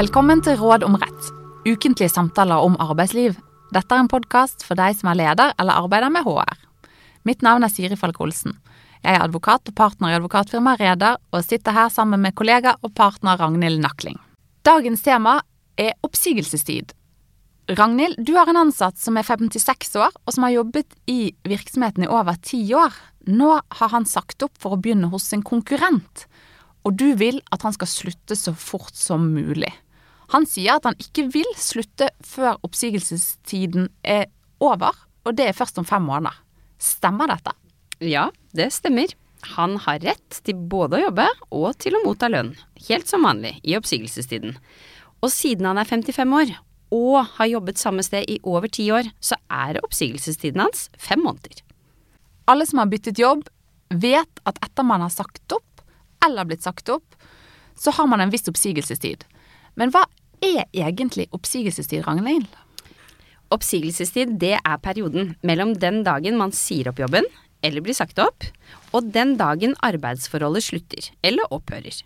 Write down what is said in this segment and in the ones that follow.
Velkommen til Råd om rett, ukentlige samtaler om arbeidsliv. Dette er en podkast for deg som er leder eller arbeider med HR. Mitt navn er Siri Falk Olsen. Jeg er advokat og partner i advokatfirmaet Reder, og sitter her sammen med kollega og partner Ragnhild Nakling. Dagens tema er oppsigelsestid. Ragnhild, du har en ansatt som er 56 år, og som har jobbet i virksomheten i over ti år. Nå har han sagt opp for å begynne hos en konkurrent, og du vil at han skal slutte så fort som mulig. Han sier at han ikke vil slutte før oppsigelsestiden er over, og det er først om fem måneder. Stemmer dette? Ja, det stemmer. Han har rett til både å jobbe og til å motta lønn, helt som vanlig, i oppsigelsestiden. Og siden han er 55 år og har jobbet samme sted i over ti år, så er oppsigelsestiden hans fem måneder. Alle som har byttet jobb, vet at etter man har sagt opp, eller blitt sagt opp, så har man en viss oppsigelsestid. Men hva er egentlig oppsigelsestid, Ragnhild? Oppsigelsestid, det er perioden mellom den dagen man sier opp jobben, eller blir sagt opp, og den dagen arbeidsforholdet slutter, eller opphører.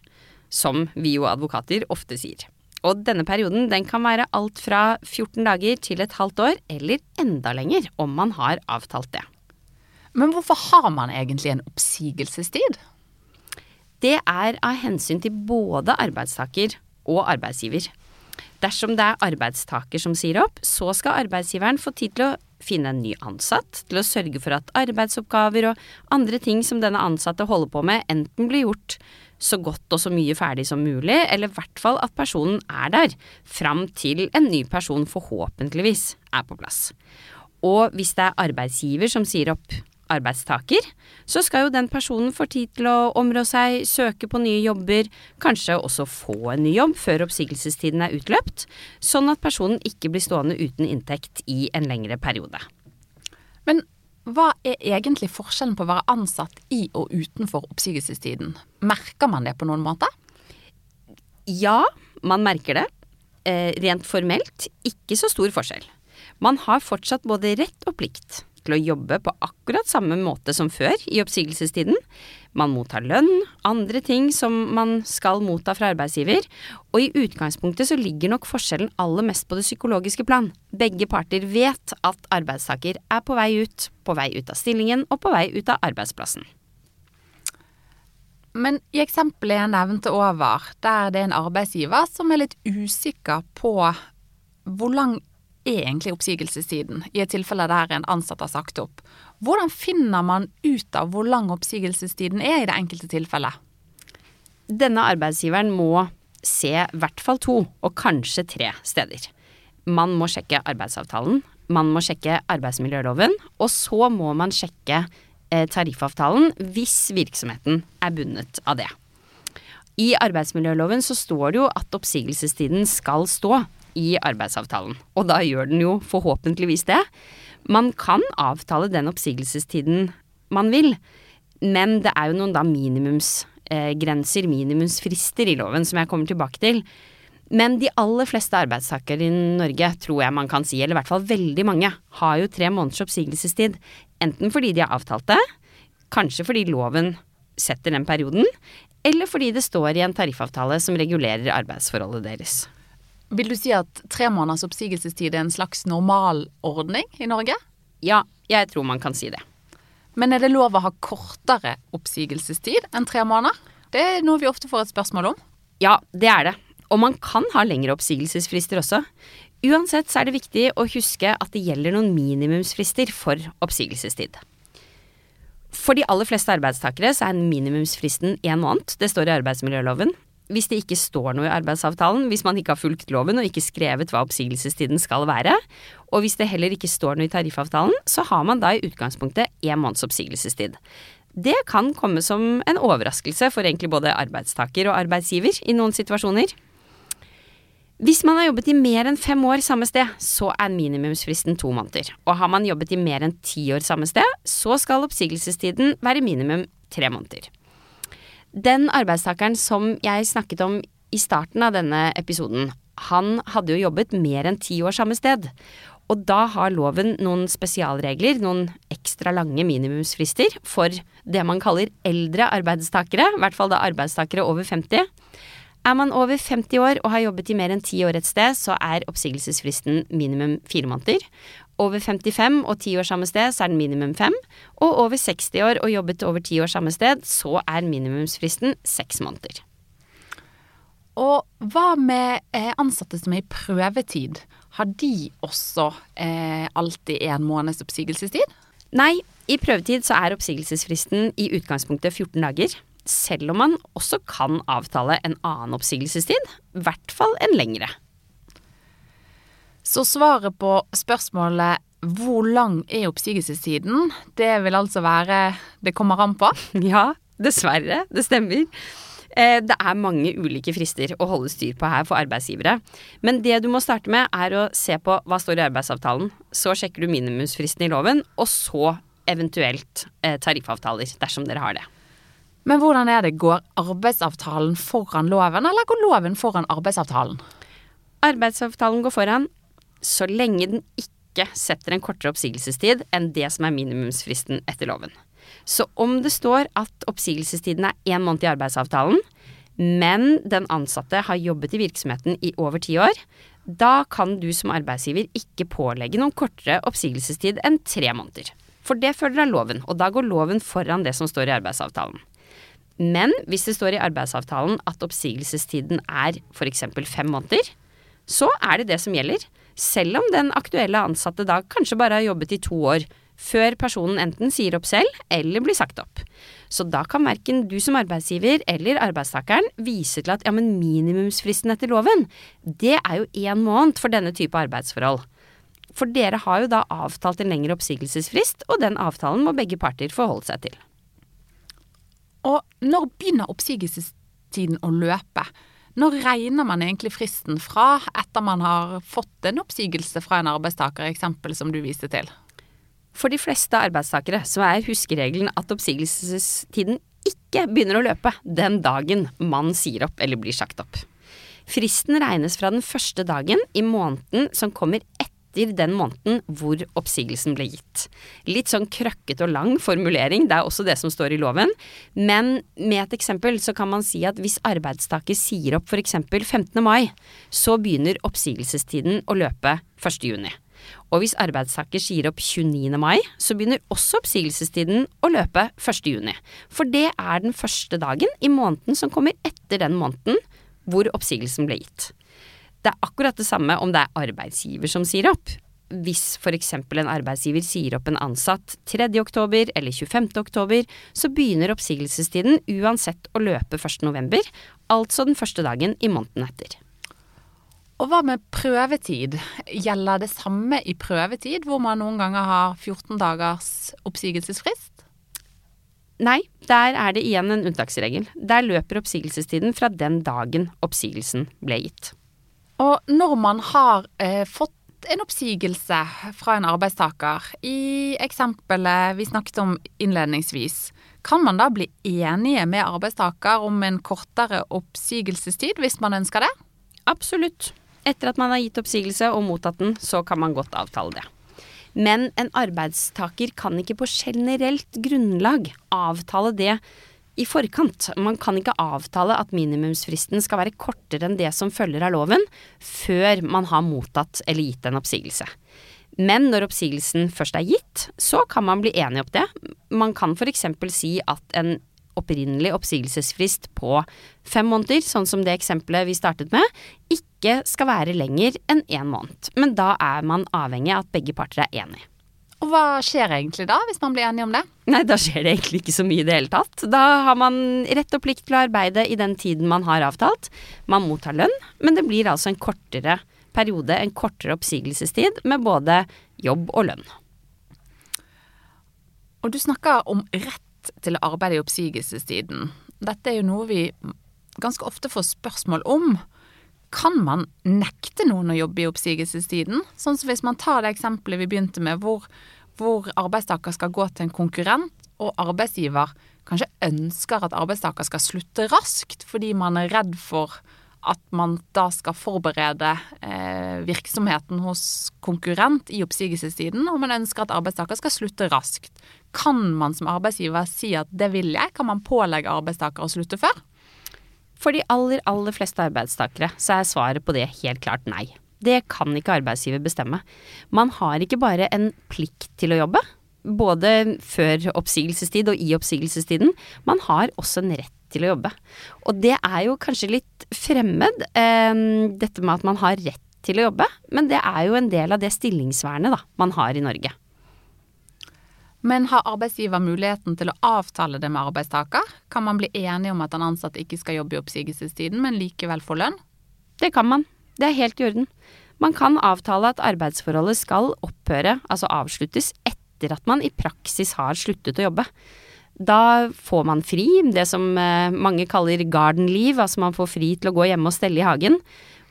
Som vi jo advokater ofte sier. Og denne perioden den kan være alt fra 14 dager til et halvt år, eller enda lenger, om man har avtalt det. Men hvorfor har man egentlig en oppsigelsestid? Det er av hensyn til både arbeidstaker og arbeidsgiver. Dersom det er arbeidstaker som sier opp, så skal arbeidsgiveren få tid til å finne en ny ansatt, til å sørge for at arbeidsoppgaver og andre ting som denne ansatte holder på med, enten blir gjort så godt og så mye ferdig som mulig, eller i hvert fall at personen er der, fram til en ny person forhåpentligvis er på plass. Og hvis det er arbeidsgiver som sier opp arbeidstaker, så skal jo den personen få tid til å områ seg, søke på nye jobber, kanskje også få en ny jobb før oppsigelsestiden er utløpt, sånn at personen ikke blir stående uten inntekt i en lengre periode. Men hva er egentlig forskjellen på å være ansatt i og utenfor oppsigelsestiden? Merker man det på noen måte? Ja, man merker det. Eh, rent formelt ikke så stor forskjell. Man har fortsatt både rett og plikt til å jobbe på akkurat samme måte som før i oppsigelsestiden. Man mottar lønn, andre ting som man skal motta fra arbeidsgiver, og i utgangspunktet så ligger nok forskjellen aller mest på det psykologiske plan. Begge parter vet at arbeidstaker er på vei ut, på vei ut av stillingen og på vei ut av arbeidsplassen. Men i eksempelet jeg nevnte over, der det er en arbeidsgiver som er litt usikker på hvor lang egentlig oppsigelsestiden, i et tilfelle der en ansatt har sagt opp. Hvordan finner man ut av hvor lang oppsigelsestiden er i det enkelte tilfellet? Denne arbeidsgiveren må se i hvert fall to, og kanskje tre steder. Man må sjekke arbeidsavtalen, man må sjekke arbeidsmiljøloven, og så må man sjekke eh, tariffavtalen hvis virksomheten er bundet av det. I arbeidsmiljøloven så står det jo at oppsigelsestiden skal stå i arbeidsavtalen. Og da gjør den jo forhåpentligvis det. Man kan avtale den oppsigelsestiden man vil, men det er jo noen da minimumsgrenser, minimumsfrister i loven, som jeg kommer tilbake til. Men de aller fleste arbeidstakere i Norge, tror jeg man kan si, eller i hvert fall veldig mange, har jo tre måneders oppsigelsestid. Enten fordi de har avtalt det, kanskje fordi loven setter den perioden, eller fordi det står i en tariffavtale som regulerer arbeidsforholdet deres. Vil du si at tre måneders oppsigelsestid er en slags normalordning i Norge? Ja, jeg tror man kan si det. Men er det lov å ha kortere oppsigelsestid enn tre måneder? Det er noe vi ofte får et spørsmål om. Ja, det er det. Og man kan ha lengre oppsigelsesfrister også. Uansett så er det viktig å huske at det gjelder noen minimumsfrister for oppsigelsestid. For de aller fleste arbeidstakere så er minimumsfristen én måned. Det står i arbeidsmiljøloven hvis det ikke står noe i arbeidsavtalen, hvis man ikke har fulgt loven og ikke skrevet hva oppsigelsestiden skal være, og hvis det heller ikke står noe i tariffavtalen, så har man da i utgangspunktet én måneds oppsigelsestid. Det kan komme som en overraskelse for egentlig både arbeidstaker og arbeidsgiver i noen situasjoner. Hvis man har jobbet i mer enn fem år samme sted, så er minimumsfristen to måneder. Og har man jobbet i mer enn ti år samme sted, så skal oppsigelsestiden være minimum tre måneder. Den arbeidstakeren som jeg snakket om i starten av denne episoden, han hadde jo jobbet mer enn ti år samme sted. Og da har loven noen spesialregler, noen ekstra lange minimumsfrister, for det man kaller eldre arbeidstakere, i hvert fall da arbeidstakere over 50. Er man over 50 år og har jobbet i mer enn ti år et sted, så er oppsigelsesfristen minimum fire måneder. Over 55 og 10 år samme sted, så er den minimum 5. Og over 60 år og jobbet over 10 år samme sted, så er minimumsfristen 6 måneder. Og hva med eh, ansatte som er i prøvetid? Har de også eh, alltid en måneds oppsigelsestid? Nei, i prøvetid så er oppsigelsesfristen i utgangspunktet 14 dager. Selv om man også kan avtale en annen oppsigelsestid, i hvert fall en lengre. Så svaret på spørsmålet hvor lang er oppsigelsestiden, det vil altså være det kommer an på? Ja, dessverre. Det stemmer. Eh, det er mange ulike frister å holde styr på her for arbeidsgivere. Men det du må starte med, er å se på hva står i arbeidsavtalen. Så sjekker du minimumsfristen i loven, og så eventuelt eh, tariffavtaler, dersom dere har det. Men hvordan er det, går arbeidsavtalen foran loven, eller går loven foran arbeidsavtalen? Arbeidsavtalen går foran så lenge den ikke setter en kortere oppsigelsestid enn det som er minimumsfristen etter loven. Så om det står at oppsigelsestiden er én måned i arbeidsavtalen, men den ansatte har jobbet i virksomheten i over ti år, da kan du som arbeidsgiver ikke pålegge noen kortere oppsigelsestid enn tre måneder. For det følger av loven, og da går loven foran det som står i arbeidsavtalen. Men hvis det står i arbeidsavtalen at oppsigelsestiden er f.eks. fem måneder, så er det det som gjelder, selv om den aktuelle ansatte da kanskje bare har jobbet i to år, før personen enten sier opp selv eller blir sagt opp. Så da kan verken du som arbeidsgiver eller arbeidstakeren vise til at ja, men minimumsfristen etter loven, det er jo én måned for denne type arbeidsforhold. For dere har jo da avtalt en lengre oppsigelsesfrist, og den avtalen må begge parter forholde seg til. Og når begynner oppsigelsestiden å løpe? Når regner man egentlig fristen fra etter man har fått en oppsigelse fra en arbeidstaker, eksempel som du viste til? For de fleste arbeidstakere så er huskeregelen at oppsigelsestiden ikke begynner å løpe den dagen man sier opp eller blir sagt opp. Fristen regnes fra den første dagen i måneden som kommer etter etter den måneden hvor oppsigelsen ble gitt. Litt sånn krøkkete og lang formulering, det er også det som står i loven. Men med et eksempel så kan man si at hvis arbeidstaker sier opp f.eks. 15. mai, så begynner oppsigelsestiden å løpe 1. juni. Og hvis arbeidstaker sier opp 29. mai, så begynner også oppsigelsestiden å løpe 1. juni. For det er den første dagen i måneden som kommer etter den måneden hvor oppsigelsen ble gitt. Det er akkurat det samme om det er arbeidsgiver som sier opp. Hvis f.eks. en arbeidsgiver sier opp en ansatt 3. oktober eller 25. oktober, så begynner oppsigelsestiden uansett å løpe 1. november, altså den første dagen i måneden etter. Og hva med prøvetid? Gjelder det samme i prøvetid, hvor man noen ganger har 14 dagers oppsigelsesfrist? Nei, der er det igjen en unntaksregel. Der løper oppsigelsestiden fra den dagen oppsigelsen ble gitt. Og når man har eh, fått en oppsigelse fra en arbeidstaker, i eksempelet vi snakket om innledningsvis, kan man da bli enige med arbeidstaker om en kortere oppsigelsestid hvis man ønsker det? Absolutt. Etter at man har gitt oppsigelse og mottatt den, så kan man godt avtale det. Men en arbeidstaker kan ikke på generelt grunnlag avtale det i forkant. Man kan ikke avtale at minimumsfristen skal være kortere enn det som følger av loven, før man har mottatt eller gitt en oppsigelse. Men når oppsigelsen først er gitt, så kan man bli enig om det. Man kan f.eks. si at en opprinnelig oppsigelsesfrist på fem måneder, sånn som det eksempelet vi startet med, ikke skal være lenger enn én måned. Men da er man avhengig av at begge parter er enige. Og hva skjer egentlig da, hvis man blir enig om det? Nei, da skjer det egentlig ikke så mye i det hele tatt. Da har man rett og plikt til å arbeide i den tiden man har avtalt. Man mottar lønn, men det blir altså en kortere periode, en kortere oppsigelsestid med både jobb og lønn. Og du snakker om rett til å arbeide i oppsigelsestiden. Dette er jo noe vi ganske ofte får spørsmål om. Kan man nekte noen å jobbe i oppsigelsestiden? Sånn som hvis man tar det eksempelet vi begynte med, hvor, hvor arbeidstaker skal gå til en konkurrent, og arbeidsgiver kanskje ønsker at arbeidstaker skal slutte raskt fordi man er redd for at man da skal forberede eh, virksomheten hos konkurrent i oppsigelsestiden, og man ønsker at arbeidstaker skal slutte raskt. Kan man som arbeidsgiver si at det vil jeg? Kan man pålegge arbeidstaker å slutte før? For de aller, aller fleste arbeidstakere så er svaret på det helt klart nei. Det kan ikke arbeidsgiver bestemme. Man har ikke bare en plikt til å jobbe, både før oppsigelsestid og i oppsigelsestiden. Man har også en rett til å jobbe. Og det er jo kanskje litt fremmed, eh, dette med at man har rett til å jobbe, men det er jo en del av det stillingsvernet da, man har i Norge. Men har arbeidsgiver muligheten til å avtale det med arbeidstaker? Kan man bli enig om at den ansatte ikke skal jobbe i oppsigelsestiden, men likevel få lønn? Det kan man. Det er helt i orden. Man kan avtale at arbeidsforholdet skal opphøre, altså avsluttes, etter at man i praksis har sluttet å jobbe. Da får man fri, det som eh, mange kaller garden leave, altså man får fri til å gå hjemme og stelle i hagen.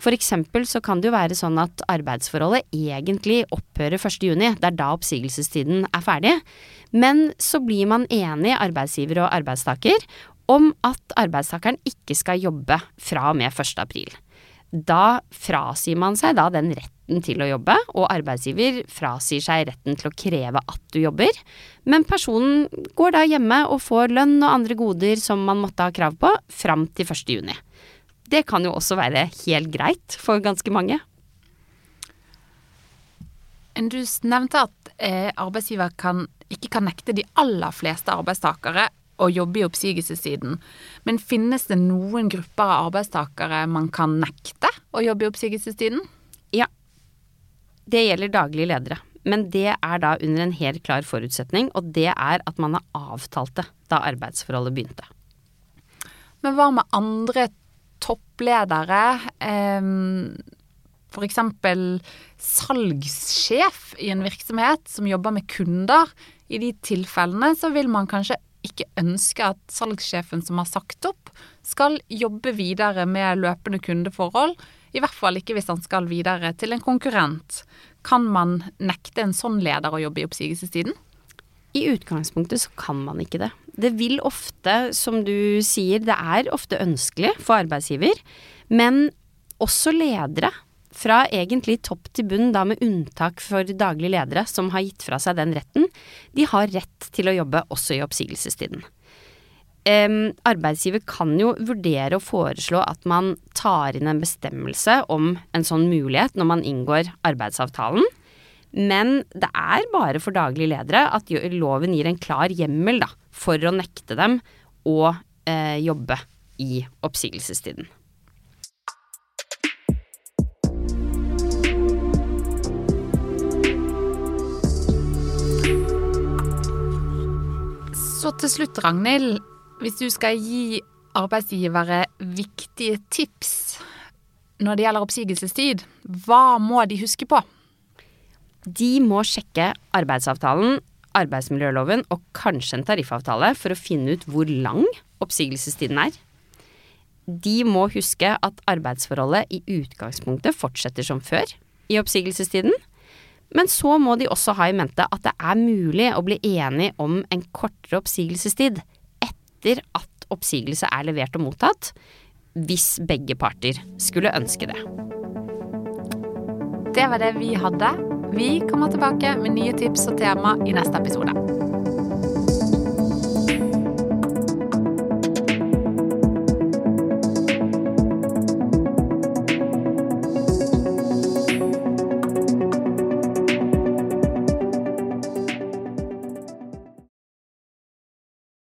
For eksempel så kan det jo være sånn at arbeidsforholdet egentlig opphører 1. juni, det er da oppsigelsestiden er ferdig. Men så blir man enig, arbeidsgiver og arbeidstaker, om at arbeidstakeren ikke skal jobbe fra og med 1. april. Da frasier man seg da den retten til å jobbe, og arbeidsgiver frasier seg retten til å kreve at du jobber. Men personen går da hjemme og får lønn og andre goder som man måtte ha krav på, fram til 1. Det kan jo også være helt greit for ganske mange. Du nevnte at eh, arbeidsgiver kan, ikke kan nekte de aller fleste arbeidstakere å jobbe i oppsigelsessiden. Men finnes det noen grupper av arbeidstakere man kan nekte å jobbe i oppsigelsestiden? Ja. Det gjelder daglige ledere. Men det er da under en helt klar forutsetning, og det er at man har avtalt det da arbeidsforholdet begynte. Men hva med andre toppledere? Eh, F.eks. salgssjef i en virksomhet som jobber med kunder. I de tilfellene så vil man kanskje ikke ønske at salgssjefen som har sagt opp, skal jobbe videre med løpende kundeforhold. I hvert fall ikke hvis han skal videre til en konkurrent. Kan man nekte en sånn leder å jobbe i oppsigelsestiden? I utgangspunktet så kan man ikke det. Det vil ofte, som du sier, det er ofte ønskelig for arbeidsgiver. Men også ledere fra egentlig topp til bunn, da med unntak for daglige ledere som har gitt fra seg den retten, de har rett til å jobbe også i oppsigelsestiden. Um, arbeidsgiver kan jo vurdere å foreslå at man tar inn en bestemmelse om en sånn mulighet når man inngår arbeidsavtalen, men det er bare for daglige ledere at loven gir en klar hjemmel da, for å nekte dem å eh, jobbe i oppsigelsestiden. Så til slutt, Ragnhild. Hvis du skal gi arbeidsgivere viktige tips når det gjelder oppsigelsestid, hva må de huske på? De må sjekke arbeidsavtalen, arbeidsmiljøloven og kanskje en tariffavtale for å finne ut hvor lang oppsigelsestiden er. De må huske at arbeidsforholdet i utgangspunktet fortsetter som før i oppsigelsestiden. Men så må de også ha i mente at det er mulig å bli enig om en kortere oppsigelsestid etter at oppsigelse er levert og mottatt, hvis begge parter skulle ønske det. Det var det vi hadde. Vi kommer tilbake med nye tips og tema i neste episode.